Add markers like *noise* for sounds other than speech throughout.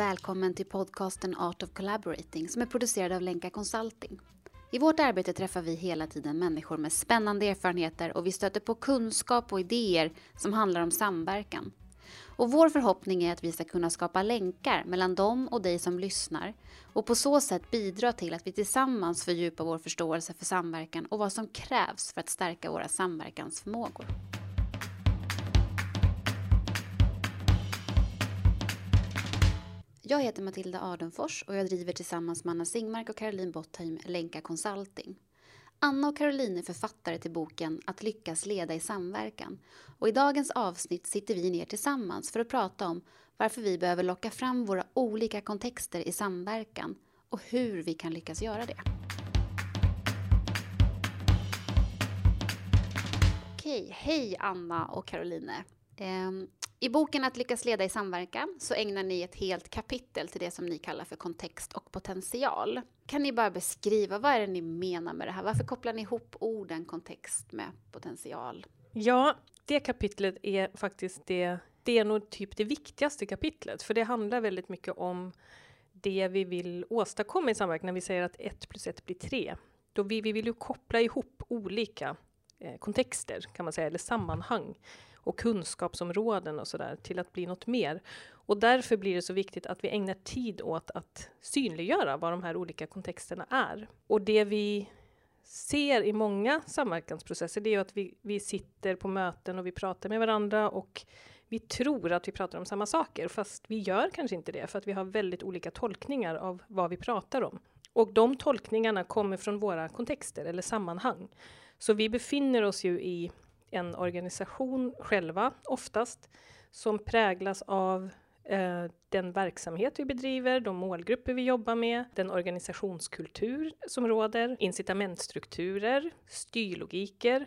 välkommen till podcasten Art of Collaborating som är producerad av Lenka Consulting. I vårt arbete träffar vi hela tiden människor med spännande erfarenheter och vi stöter på kunskap och idéer som handlar om samverkan. Och vår förhoppning är att vi ska kunna skapa länkar mellan dem och dig som lyssnar och på så sätt bidra till att vi tillsammans fördjupar vår förståelse för samverkan och vad som krävs för att stärka våra samverkansförmågor. Jag heter Matilda Adenfors och jag driver tillsammans med Anna Singmark och Caroline Bottheim Lenka Consulting. Anna och Caroline är författare till boken Att lyckas leda i samverkan. Och i dagens avsnitt sitter vi ner tillsammans för att prata om varför vi behöver locka fram våra olika kontexter i samverkan och hur vi kan lyckas göra det. Okej, hej Anna och Caroline. Ehm, i boken Att lyckas leda i samverkan så ägnar ni ett helt kapitel till det som ni kallar för kontext och potential. Kan ni bara beskriva vad är det ni menar med det här? Varför kopplar ni ihop orden kontext med potential? Ja, det kapitlet är faktiskt det, det är nog typ det viktigaste kapitlet, för det handlar väldigt mycket om det vi vill åstadkomma i samverkan när vi säger att ett plus ett blir tre. Då vi, vi vill ju koppla ihop olika eh, kontexter kan man säga, eller sammanhang och kunskapsområden och sådär till att bli något mer. Och därför blir det så viktigt att vi ägnar tid åt att synliggöra vad de här olika kontexterna är. Och det vi ser i många samverkansprocesser, det är ju att vi, vi sitter på möten och vi pratar med varandra och vi tror att vi pratar om samma saker, fast vi gör kanske inte det, för att vi har väldigt olika tolkningar av vad vi pratar om. Och de tolkningarna kommer från våra kontexter eller sammanhang. Så vi befinner oss ju i en organisation själva, oftast, som präglas av eh, den verksamhet vi bedriver, de målgrupper vi jobbar med, den organisationskultur som råder, incitamentstrukturer, styrlogiker,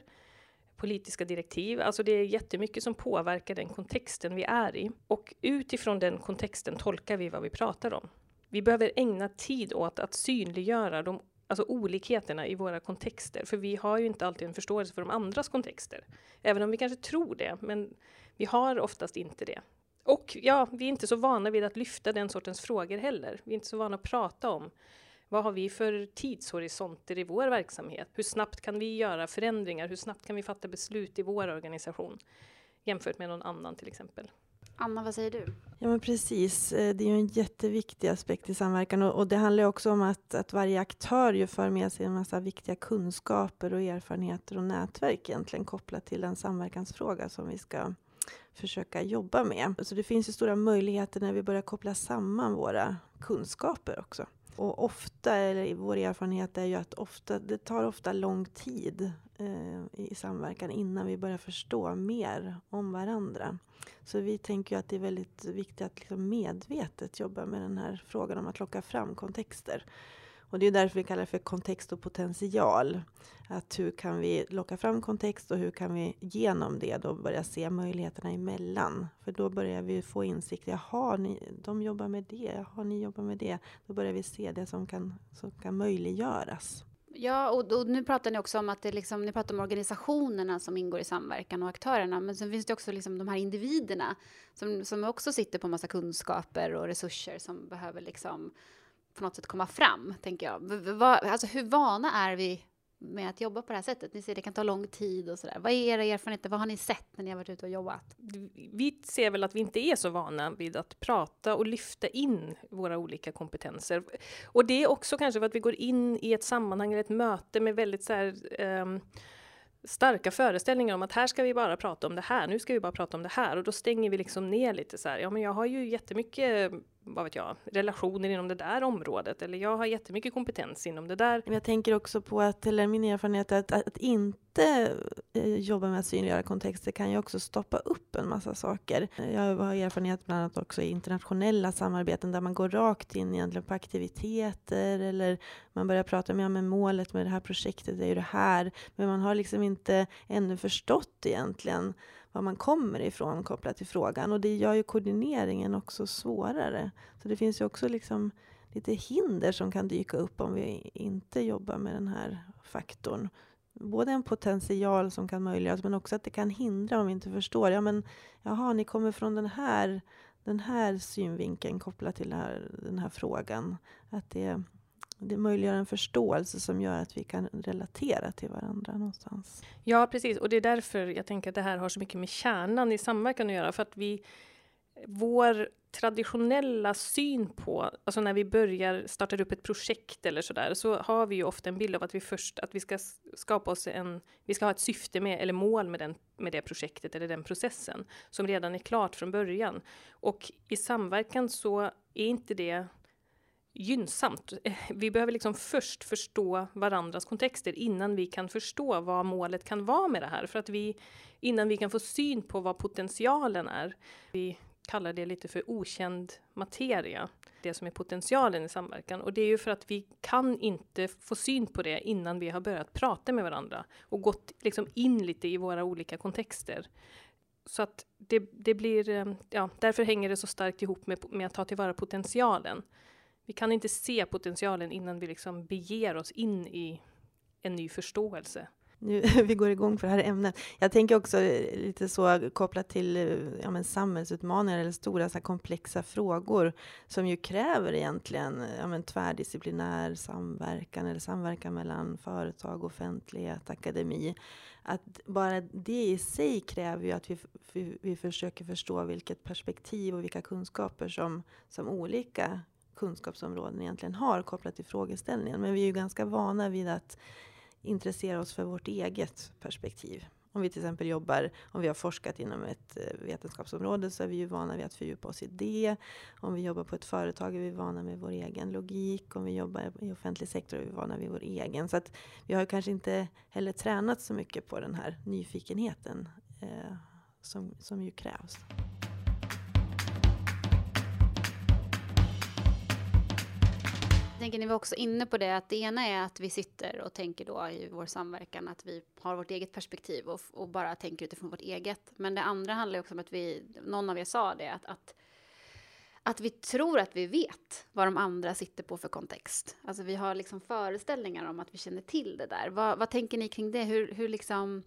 politiska direktiv. Alltså det är jättemycket som påverkar den kontexten vi är i. Och utifrån den kontexten tolkar vi vad vi pratar om. Vi behöver ägna tid åt att synliggöra de alltså olikheterna i våra kontexter, för vi har ju inte alltid en förståelse för de andras kontexter. Även om vi kanske tror det, men vi har oftast inte det. Och ja, vi är inte så vana vid att lyfta den sortens frågor heller. Vi är inte så vana att prata om vad har vi för tidshorisonter i vår verksamhet? Hur snabbt kan vi göra förändringar? Hur snabbt kan vi fatta beslut i vår organisation? Jämfört med någon annan till exempel. Anna, vad säger du? Ja, men precis. Eh, det är ju en jätteviktig aspekt i samverkan och, och det handlar också om att, att varje aktör ju för med sig en massa viktiga kunskaper och erfarenheter och nätverk egentligen kopplat till den samverkansfråga som vi ska försöka jobba med. Så det finns ju stora möjligheter när vi börjar koppla samman våra kunskaper också. Och ofta, eller vår erfarenhet är ju att ofta, det tar ofta lång tid eh, i samverkan innan vi börjar förstå mer om varandra. Så vi tänker ju att det är väldigt viktigt att liksom medvetet jobba med den här frågan om att locka fram kontexter. Och det är därför vi kallar det för kontext och potential. Att hur kan vi locka fram kontext och hur kan vi genom det då börja se möjligheterna emellan? För då börjar vi få insikt. Jaha, ni, de jobbar med det. Jaha, ni jobbar med det. Då börjar vi se det som kan, som kan möjliggöras. Ja, och, och, nu pratar ni också om att det liksom, ni pratar om organisationerna som ingår i samverkan och aktörerna, men sen finns det också liksom de här individerna som, som också sitter på massa kunskaper och resurser som behöver liksom på något sätt komma fram, tänker jag. Alltså hur vana är vi med att jobba på det här sättet? Ni säger det kan ta lång tid och sådär. Vad är era erfarenheter? Vad har ni sett när ni har varit ute och jobbat? Vi ser väl att vi inte är så vana vid att prata och lyfta in våra olika kompetenser. Och det är också kanske för att vi går in i ett sammanhang eller ett möte med väldigt så här, um, starka föreställningar om att här ska vi bara prata om det här, nu ska vi bara prata om det här och då stänger vi liksom ner lite så här, ja men jag har ju jättemycket vad vet jag, relationer inom det där området eller jag har jättemycket kompetens inom det där. Jag tänker också på att, eller min erfarenhet är att, att inte eh, jobba med att synliggöra kontexter kan ju också stoppa upp en massa saker. Jag har erfarenhet bland annat också i internationella samarbeten där man går rakt in egentligen på aktiviteter eller man börjar prata med, ja, men målet med det här projektet är ju det här, men man har liksom inte ännu förstått egentligen var man kommer ifrån kopplat till frågan. Och det gör ju koordineringen också svårare. Så det finns ju också liksom lite hinder som kan dyka upp om vi inte jobbar med den här faktorn. Både en potential som kan möjliggöras men också att det kan hindra om vi inte förstår. Ja men jaha, ni kommer från den här den här synvinkeln kopplat till här, den här frågan. Att det, det möjliggör en förståelse som gör att vi kan relatera till varandra någonstans. Ja, precis. Och det är därför jag tänker att det här har så mycket med kärnan i samverkan att göra. För att vi, vår traditionella syn på, alltså när vi börjar startar upp ett projekt eller sådär, så har vi ju ofta en bild av att vi först, att vi ska skapa oss en, vi ska ha ett syfte med, eller mål med, den, med det projektet eller den processen, som redan är klart från början. Och i samverkan så är inte det gynnsamt. Eh, vi behöver liksom först förstå varandras kontexter innan vi kan förstå vad målet kan vara med det här. För att vi, innan vi kan få syn på vad potentialen är. Vi kallar det lite för okänd materia, det som är potentialen i samverkan. Och det är ju för att vi kan inte få syn på det innan vi har börjat prata med varandra och gått liksom in lite i våra olika kontexter. Så att det, det blir, eh, ja, därför hänger det så starkt ihop med, med att ta tillvara potentialen. Vi kan inte se potentialen innan vi liksom beger oss in i en ny förståelse nu, *laughs* vi går igång för det här ämnet. Jag tänker också eh, lite så kopplat till eh, ja, men samhällsutmaningar eller stora så komplexa frågor som ju kräver egentligen eh, ja, men tvärdisciplinär samverkan eller samverkan mellan företag, offentlighet, akademi. Att bara det i sig kräver ju att vi, vi, vi försöker förstå vilket perspektiv och vilka kunskaper som, som olika kunskapsområden egentligen har kopplat till frågeställningen. Men vi är ju ganska vana vid att intressera oss för vårt eget perspektiv. Om vi till exempel jobbar, om vi har forskat inom ett eh, vetenskapsområde så är vi ju vana vid att fördjupa oss i det. Om vi jobbar på ett företag är vi vana med vår egen logik. Om vi jobbar i offentlig sektor är vi vana vid vår egen. Så att vi har kanske inte heller tränat så mycket på den här nyfikenheten eh, som, som ju krävs. Tänker ni var också inne på det, att det ena är att vi sitter och tänker då i vår samverkan att vi har vårt eget perspektiv och, och bara tänker utifrån vårt eget. Men det andra handlar också om att vi, någon av er sa det, att, att, att vi tror att vi vet vad de andra sitter på för kontext. Alltså vi har liksom föreställningar om att vi känner till det där. Vad, vad tänker ni kring det? Hur, hur, liksom,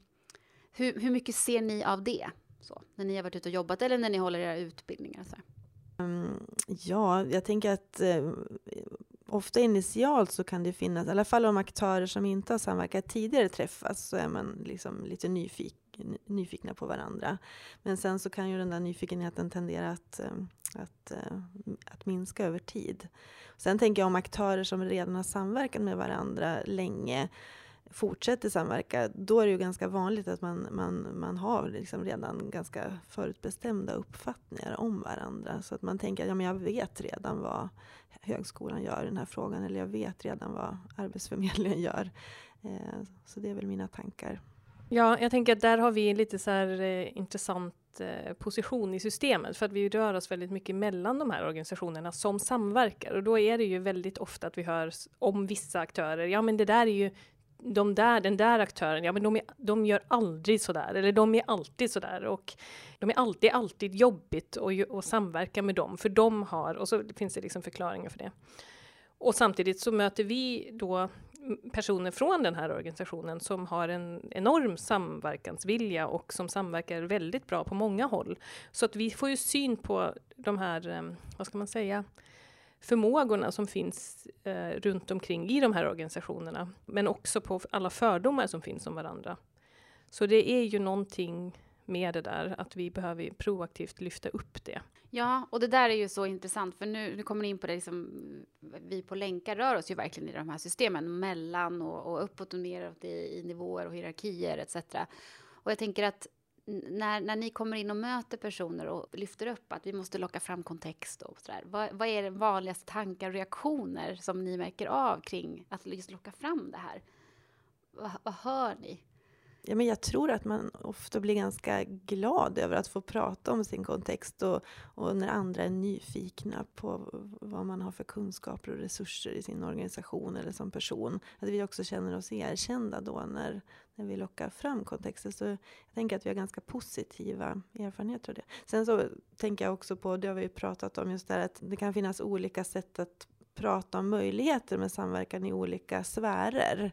hur, hur mycket ser ni av det? Så, när ni har varit ute och jobbat eller när ni håller era utbildningar? Så mm, ja, jag tänker att eh, ofta initialt så kan det finnas, i alla fall om aktörer som inte har samverkat tidigare träffas, så är man liksom lite nyfiken, nyfikna på varandra. Men sen så kan ju den där nyfikenheten tendera att, eh, att, eh, att minska över tid. Sen tänker jag om aktörer som redan har samverkat med varandra länge fortsätter samverka, då är det ju ganska vanligt att man, man, man har liksom redan ganska förutbestämda uppfattningar om varandra. Så att man tänker att ja, men jag vet redan vad högskolan gör i den här frågan, eller jag vet redan vad Arbetsförmedlingen gör. Eh, så det är väl mina tankar. Ja, jag tänker att där har vi en lite så här, eh, intressant eh, position i systemet, för att vi rör oss väldigt mycket mellan de här organisationerna som samverkar. Och då är det ju väldigt ofta att vi hör om vissa aktörer, ja men det där är ju de där, den där aktören, ja men de, är, de gör aldrig sådär, eller de är alltid sådär och de är alltid, alltid jobbigt att, att samverka med dem, för de har, och så finns det liksom förklaringar för det. Och samtidigt så möter vi då personer från den här organisationen som har en enorm samverkansvilja och som samverkar väldigt bra på många håll. Så att vi får ju syn på de här, eh, vad ska man säga, förmågorna som finns eh, runt omkring i de här organisationerna, men också på alla fördomar som finns om varandra. Så det är ju någonting med det där, att vi behöver proaktivt lyfta upp det. Ja, och det där är ju så intressant, för nu, nu kommer ni in på det, liksom, vi på länkar rör oss ju verkligen i de här systemen, mellan och, och uppåt och neråt i, i nivåer och hierarkier etc. Och jag tänker att när, när ni kommer in och möter personer och lyfter upp att vi måste locka fram kontext och sådär, vad, vad är de vanligaste tankar och reaktioner som ni märker av kring att just locka fram det här? vad, vad hör ni? Ja, men jag tror att man ofta blir ganska glad över att få prata om sin kontext och, och, när andra är nyfikna på vad man har för kunskaper och resurser i sin organisation eller som person. Att vi också känner oss erkända då när, när vi lockar fram kontexter. Så jag tänker att vi har ganska positiva erfarenheter av det. Sen så tänker jag också på, det har vi ju pratat om, just det här att det kan finnas olika sätt att prata om möjligheter med samverkan i olika sfärer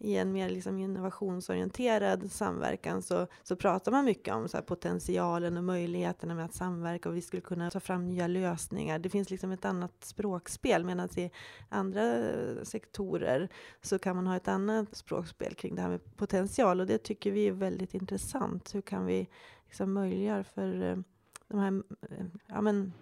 i en mer liksom innovationsorienterad samverkan så, så pratar man mycket om så här potentialen och möjligheterna med att samverka och vi skulle kunna ta fram nya lösningar. Det finns liksom ett annat språkspel medan i andra eh, sektorer så kan man ha ett annat språkspel kring det här med potential och det tycker vi är väldigt intressant. Hur kan vi liksom möjliggöra för eh, de här eh, ja, men,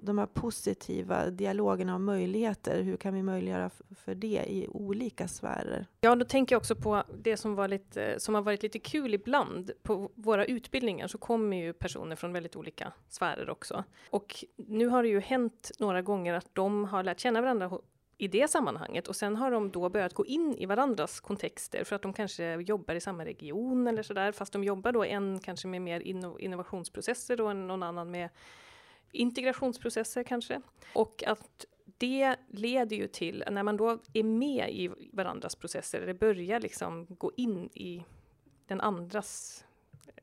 de här positiva dialogerna och möjligheter, hur kan vi möjliggöra för det i olika sfärer? Ja, då tänker jag också på det som, var lite, som har varit lite kul ibland. På våra utbildningar så kommer ju personer från väldigt olika sfärer också. Och nu har det ju hänt några gånger att de har lärt känna varandra i det sammanhanget och sen har de då börjat gå in i varandras kontexter för att de kanske jobbar i samma region eller sådär fast de jobbar då en kanske med mer innovationsprocesser och någon annan med integrationsprocesser kanske. Och att det leder ju till, när man då är med i varandras processer, eller börjar liksom gå in i den andras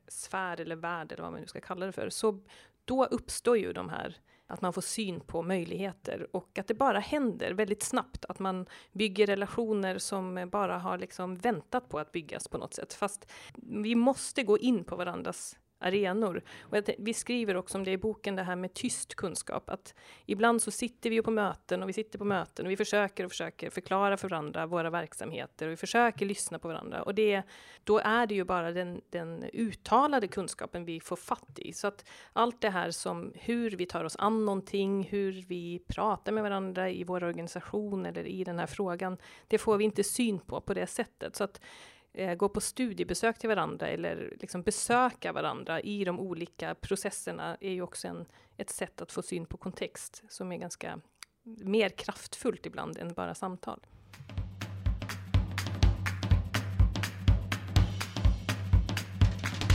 sfär eller värld eller vad man nu ska kalla det för, så då uppstår ju de här att man får syn på möjligheter och att det bara händer väldigt snabbt, att man bygger relationer som bara har liksom väntat på att byggas på något sätt. Fast vi måste gå in på varandras arenor. Och vi skriver också om det i boken, det här med tyst kunskap, att ibland så sitter vi ju på möten och vi sitter på möten och vi försöker och försöker förklara för varandra våra verksamheter och vi försöker lyssna på varandra och det, då är det ju bara den, den uttalade kunskapen vi får fatt i. Så att allt det här som hur vi tar oss an någonting, hur vi pratar med varandra i vår organisation eller i den här frågan, det får vi inte syn på på det sättet. Så att eh, gå på studiebesök till varandra eller liksom besöka varandra i de olika processerna är ju också en, ett sätt att få syn på kontext som är ganska mer kraftfullt ibland än bara samtal.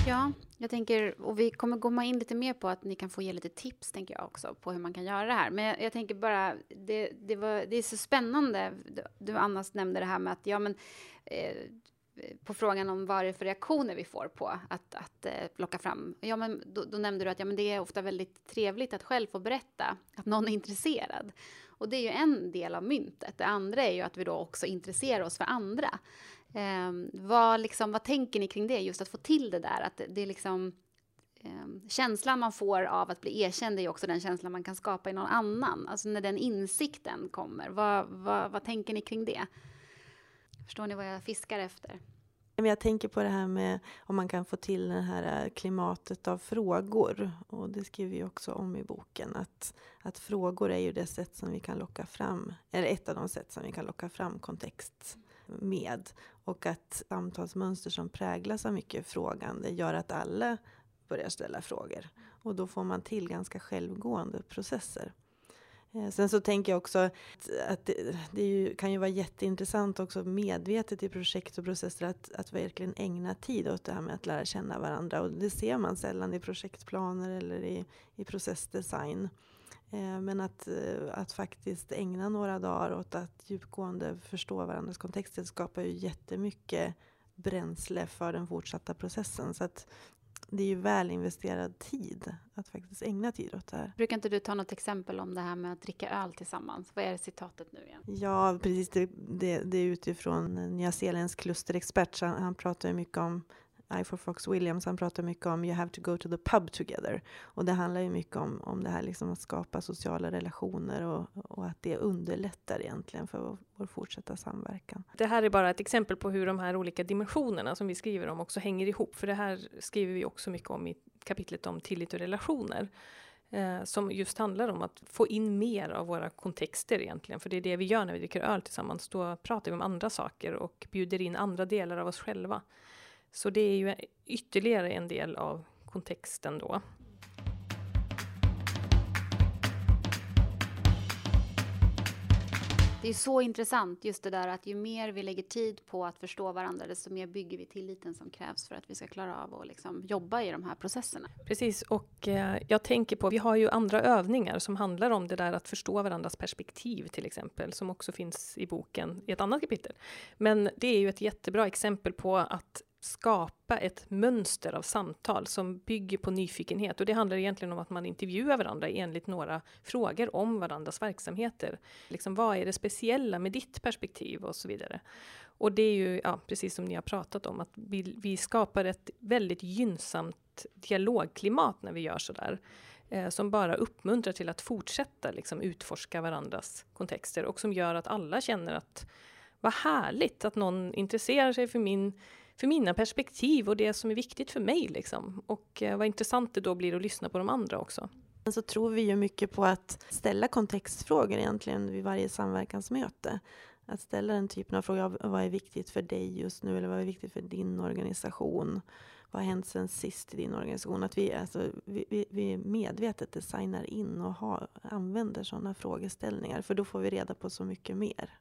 Ja, jag tänker, och vi kommer komma in lite mer på att ni kan få ge lite tips, tänker jag också, på hur man kan göra det här. Men jag, jag tänker bara, det, det, var, det är så spännande, du, du Anna nämnde det här med att, ja men, eh, på frågan om vad det är för reaktioner vi får på att, att eh, plocka fram. Ja, men då, då, nämnde du att ja, men det är ofta väldigt trevligt att själv få berätta att någon är intresserad. Och det är ju en del av myntet. Det andra är ju att vi då också intresserar oss för andra. Eh, vad, liksom, vad tänker ni kring det, just att få till det där? Att det, det är liksom eh, känslan man får av att bli erkänd är ju också den känslan man kan skapa i någon annan. Alltså när den insikten kommer. Vad, vad, vad tänker ni kring det? Förstår ni vad jag fiskar efter? Jag tänker på det här med om man kan få till det här eh, klimatet av frågor. Och det skriver vi också om i boken. Att, att frågor är ju det sätt som vi kan locka fram, eller ett av de sätt som vi kan locka fram kontext med. Och att samtalsmönster som präglas av mycket frågande gör att alla börjar ställa frågor. Och då får man till ganska självgående processer. Eh, sen så tänker jag också att det, det ju, kan ju vara jätteintressant också medvetet i projekt och processer att, att verkligen ägna tid åt det här med att lära känna varandra. Och det ser man sällan i projektplaner eller i, i processdesign. Eh, men att, eh, att faktiskt ägna några dagar åt att djupgående förstå varandras kontexter skapar ju jättemycket bränsle för den fortsatta processen. Så att det är ju väl investerad tid att faktiskt ägna tid åt det här. Brukar inte du ta något exempel om det här med att dricka öl tillsammans? Vad är citatet nu igen? Ja, precis. Det, det, det är utifrån Nya Zeelands klusterexpert. Han, han pratar ju mycket om i for Fox Williams, han pratar mycket om you have to go to the pub together. Och det handlar ju mycket om, om det här liksom att skapa sociala relationer och, och att det underlättar egentligen för vår, vår fortsatta samverkan. Det här är bara ett exempel på hur de här olika dimensionerna som vi skriver om också hänger ihop. För det här skriver vi också mycket om i kapitlet om tillit och relationer. Eh, som just handlar om att få in mer av våra kontexter egentligen. För det är det vi gör när vi dricker öl tillsammans. Då pratar vi om andra saker och bjuder in andra delar av oss själva. Så det är ju ytterligare en del av kontexten då. Det är så intressant just det där att ju mer vi lägger tid på att förstå varandra, desto mer bygger vi tilliten som krävs för att vi ska klara av att liksom jobba i de här processerna. Precis, och eh, jag tänker på, vi har ju andra övningar som handlar om det där att förstå varandras perspektiv till exempel, som också finns i boken i ett annat kapitel. Men det är ju ett jättebra exempel på att skapa ett mönster av samtal som bygger på nyfikenhet. Och det handlar egentligen om att man intervjuar varandra enligt några frågor om varandras verksamheter. Liksom, vad är det speciella med ditt perspektiv och så vidare. Och det är ju ja, precis som ni har pratat om, att vi, vi skapar ett väldigt gynnsamt dialogklimat när vi gör sådär. Eh, som bara uppmuntrar till att fortsätta liksom, utforska varandras kontexter och som gör att alla känner att vad härligt att någon intresserar sig för, min, för mina perspektiv och det som är viktigt för mig. Liksom. Och eh, vad intressant det då blir att lyssna på de andra också. Sen Så tror vi ju mycket på att ställa kontextfrågor egentligen vid varje samverkansmöte. Att ställa den typen av frågor, vad är viktigt för dig just nu eller vad är viktigt för din organisation? Vad har hänt sen sist i din organisation? Att vi, alltså, vi, vi medvetet designar in och har, använder sådana frågeställningar för då får vi reda på så mycket mer.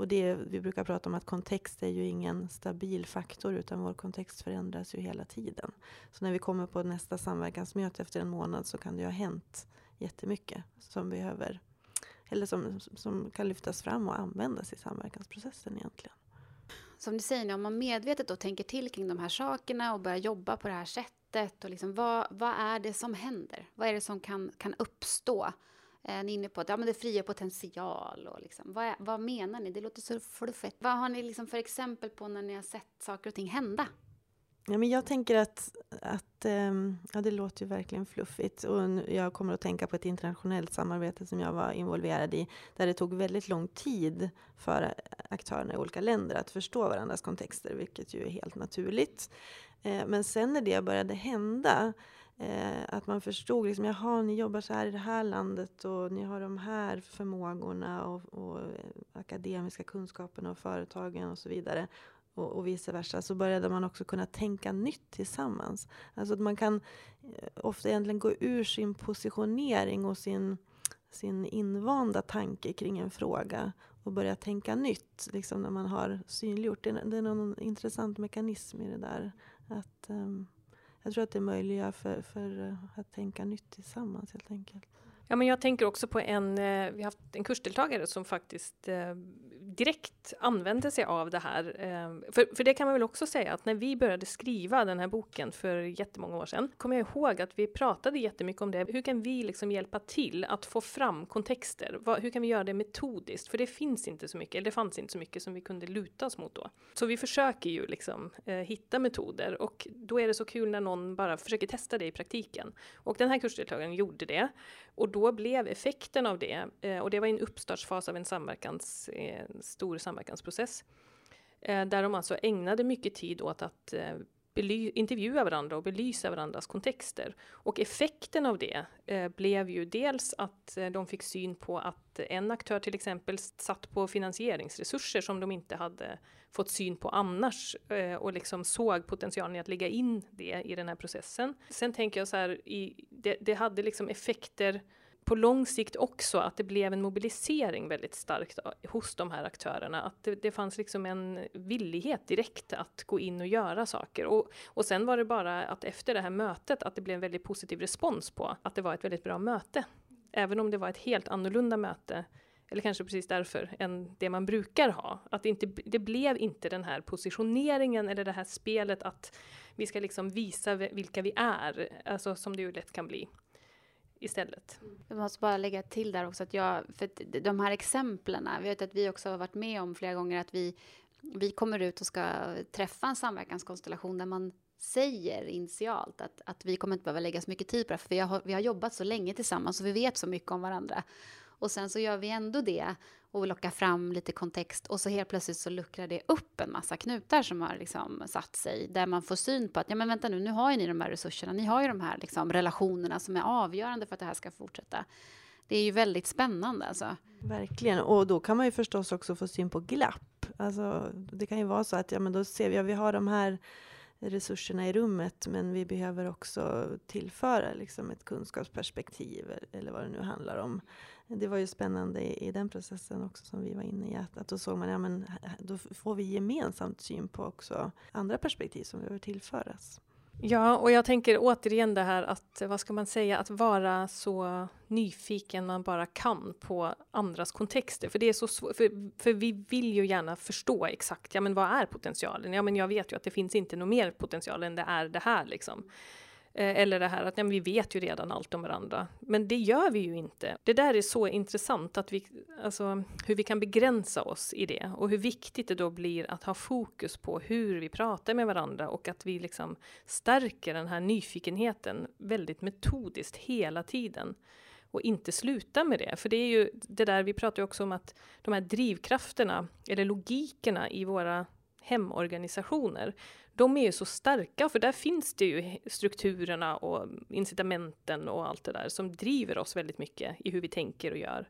Och det, vi brukar prata om att kontext är ju ingen stabil faktor utan vår kontext förändras ju hela tiden. Så när vi kommer på nästa samverkansmöte efter en månad så kan det ju ha hänt jättemycket som behöver eller som, som kan lyftas fram och användas i samverkansprocessen egentligen. Som du säger, om man medvetet då tänker till kring de här sakerna och börjar jobba på det här sättet, och liksom, vad, vad är det som händer? Vad är det som kan, kan uppstå? Är ni är inne på att ja, men det frigör potential. Och liksom, vad, är, vad menar ni? Det låter så fluffigt. Vad har ni liksom för exempel på när ni har sett saker och ting hända? Ja, men jag tänker att, att ehm, ja, det låter ju verkligen fluffigt. Och jag kommer att tänka på ett internationellt samarbete som jag var involverad i. Där det tog väldigt lång tid för aktörerna i olika länder att förstå varandras kontexter. Vilket ju är helt naturligt. Eh, men sen när det började hända Eh, att man förstod liksom, jaha, ni jobbar så här i det här landet och ni har de här förmågorna och, och eh, akademiska kunskaperna och företagen och så vidare. Och, och vice versa. Så började man också kunna tänka nytt tillsammans. Alltså att man kan eh, ofta egentligen gå ur sin positionering och sin, sin invanda tanke kring en fråga och börja tänka nytt liksom när man har synliggjort. Det, det är någon intressant mekanism i det där. Att... Um, jag tror att det möjliggör för, för eh, att tänka nytt tillsammans helt enkelt. Ja, men jag tänker också på en, eh, vi har haft en kursdeltagare som faktiskt eh, direkt använde sig av det här. Eh, för, för det kan man väl också säga att när vi började skriva den här boken för jättemånga år sedan, kommer jag ihåg att vi pratade jättemycket om det. Hur kan vi liksom hjälpa till att få fram kontexter? Hur kan vi göra det metodiskt? För det finns inte så mycket, eller det fanns inte så mycket som vi kunde luta oss mot då. Så vi försöker ju liksom hitta metoder och då är det så kul när någon bara försöker testa det i praktiken. Och den här kursdeltagaren gjorde det. Och då blev effekten av det, eh, och det var en uppstartsfas av en samverkans, en stor samverkansprocess, eh, där de alltså ägnade mycket tid åt att intervjua varandra och belysa varandras kontexter. Och effekten av det eh, blev ju dels att eh, de fick syn på att en aktör till exempel satt på finansieringsresurser som de inte hade fått syn på annars eh, och liksom såg potentialen i att lägga in det i den här processen. Sen tänker jag så här, i, det, det hade liksom effekter på lång sikt också att det blev en mobilisering väldigt starkt hos de här aktörerna. Att det, det fanns liksom en villighet direkt att gå in och göra saker. Och, och sen var det bara att efter det här mötet att det blev en väldigt positiv respons på att det var ett väldigt bra möte. Även om det var ett helt annorlunda möte eller kanske precis därför, än det man brukar ha. Att det, inte, det blev inte den här positioneringen eller det här spelet att vi ska liksom visa vilka vi är, alltså som det ju lätt kan bli istället. Jag måste bara lägga till där också att jag, för de här exemplen, vi vet att vi också har varit med om flera gånger att vi, vi kommer ut och ska träffa en samverkanskonstellation där man säger initialt att, att vi kommer inte behöva lägga så mycket tid på det, för vi har, vi har jobbat så länge tillsammans och vi vet så mycket om varandra. Och sen så gör vi ändå det och lockar fram lite kontext och så helt plötsligt så luckrar det upp en massa knutar som har liksom satt sig där man får syn på att ja men vänta nu, nu har ju ni de här resurserna, ni har ju de här liksom relationerna som är avgörande för att det här ska fortsätta. Det är ju väldigt spännande alltså. Verkligen, och då kan man ju förstås också få syn på glapp. Alltså, det kan ju vara så att ja, men då ser vi att ja, vi har de här resurserna i rummet men vi behöver också tillföra liksom ett kunskapsperspektiv e-, eller vad det nu handlar om. Det var ju spännande i, i den processen också som vi var inne i. Att, att då såg man, ja men då får vi gemensamt syn på också andra perspektiv som behöver tillföras. Ja, och jag tänker återigen det här att, eh, vad ska man säga, att vara så nyfiken man bara kan på andras kontexter. För det är så för, för vi vill ju gärna förstå exakt, ja men vad är potentialen? Ja men jag vet ju att det finns inte något mer potential än det är det här liksom. Eh, eller det här att ja, vi vet ju redan allt om varandra. Men det gör vi ju inte. Det där är så intressant, att vi, alltså, hur vi kan begränsa oss i det. Och hur viktigt det då blir att ha fokus på hur vi pratar med varandra och att vi liksom stärker den här nyfikenheten väldigt metodiskt hela tiden. Och inte sluta med det. För det är ju det där, vi pratar ju också om att de här drivkrafterna, eller logikerna i våra hemorganisationer, de är ju så starka, för där finns det ju strukturerna och incitamenten och allt det där som driver oss väldigt mycket i hur vi tänker och gör.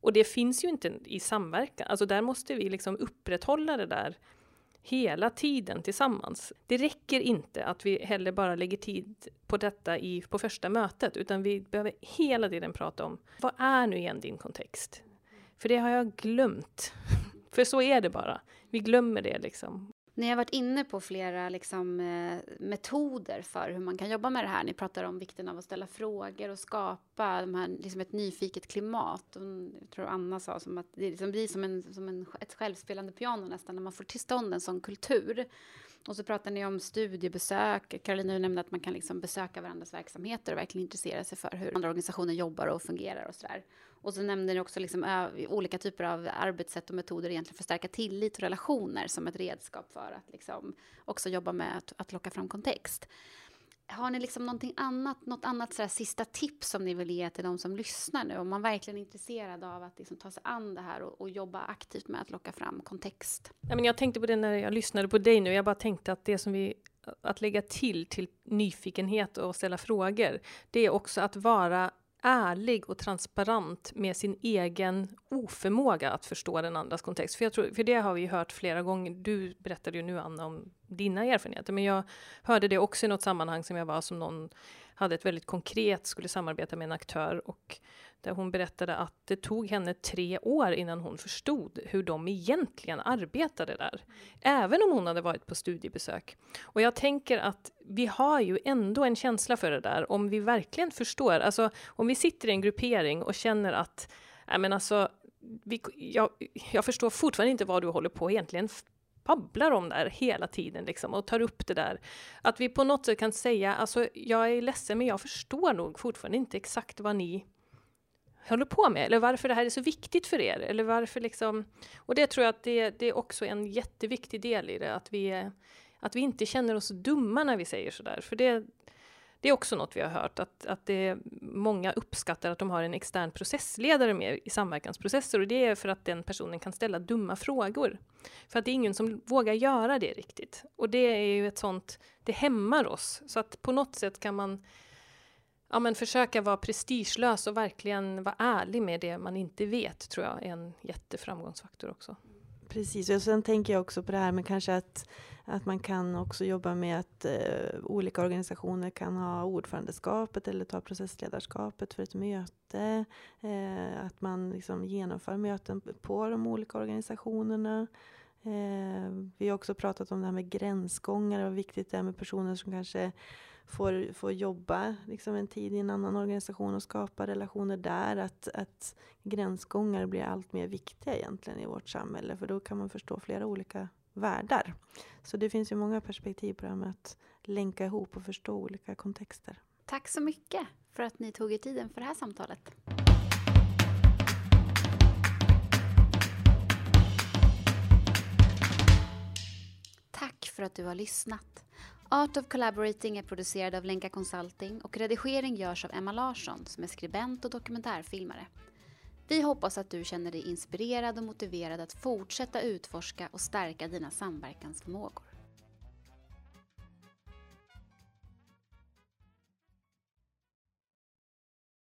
Och det finns ju inte i samverkan, alltså där måste vi liksom upprätthålla det där hela tiden tillsammans. Det räcker inte att vi heller bara lägger tid på detta i, på första mötet, utan vi behöver hela tiden prata om vad är nu igen din kontext? För det har jag glömt. För så är det bara. Vi glömmer det liksom. Ni har varit inne på flera liksom, eh, metoder för hur man kan jobba med det här. Ni pratar om vikten av att ställa frågor och skapa de här, liksom ett nyfiket klimat. Och jag tror Anna sa som att det liksom blir som, en, som en, ett självspelande piano nästan när man får till stånd en sån kultur. Och så pratar ni om studiebesök. Karolina nämnde att man kan liksom besöka varandras verksamheter och verkligen intressera sig för hur andra organisationer jobbar och fungerar och sådär. Och så nämnde ni också liksom olika typer av arbetssätt och metoder egentligen för att stärka tillit och relationer som ett redskap för att liksom också jobba med att, att locka fram kontext. Har ni liksom någonting annat, något annat sådär sista tips som ni vill ge till de som lyssnar nu? Om man verkligen är intresserad av att liksom ta sig an det här och, och jobba aktivt med att locka fram kontext. Ja, men jag tänkte på det när jag lyssnade på dig nu. Jag bara tänkte att det som vi att lägga till till nyfikenhet och ställa frågor, det är också att vara ärlig och transparent med sin egen oförmåga att förstå den andras kontext. För, jag tror, för det har vi hört flera gånger. Du berättade ju nu, Anna, om dina erfarenheter, men jag hörde det också i något sammanhang som jag var som någon hade ett väldigt konkret, skulle samarbeta med en aktör och där hon berättade att det tog henne tre år innan hon förstod hur de egentligen arbetade där. Även om hon hade varit på studiebesök. Och jag tänker att vi har ju ändå en känsla för det där, om vi verkligen förstår. Alltså om vi sitter i en gruppering och känner att, nej men alltså, vi, jag, jag förstår fortfarande inte vad du håller på egentligen babblar om där hela tiden liksom, och tar upp det där. Att vi på något sätt kan säga, alltså jag är ledsen men jag förstår nog fortfarande inte exakt vad ni håller på med, eller varför det här är så viktigt för er, eller varför liksom... Och det tror jag att det, det är också en jätteviktig del i det, att vi, att vi inte känner oss dumma när vi säger sådär, för det, det är också något vi har hört, att, att det, många uppskattar att de har en extern processledare med i samverkansprocesser, och det är för att den personen kan ställa dumma frågor. För att det är ingen som vågar göra det riktigt. Och det är ju ett sånt, det hämmar oss, så att på något sätt kan man ja, men försöka vara prestigelös och verkligen vara ärlig med det man inte vet, tror jag är en jätteframgångsfaktor också. Precis, och sen tänker jag också på det här med kanske att, att man kan också jobba med att eh, olika organisationer kan ha ordförandeskapet eller ta processledarskapet för ett möte. Eh, att man liksom genomför möten på de olika organisationerna. Eh, vi har också pratat om det här med gränsgångar och hur viktigt det är med personer som kanske får, får jobba liksom en tid i en annan organisation och skapa relationer där. Att, att gränsgångar blir allt mer viktiga egentligen i vårt samhälle. För då kan man förstå flera olika världar. Så det finns ju många perspektiv på det här med att länka ihop och förstå olika kontexter. Tack så mycket för att ni tog er tiden för det här samtalet. Tack för att du har lyssnat. Art of Collaborating är producerad av Lenka Consulting och redigering görs av Emma Larsson som är skribent och dokumentärfilmare. Vi hoppas att du känner dig inspirerad och motiverad att fortsätta utforska och stärka dina samverkansförmågor.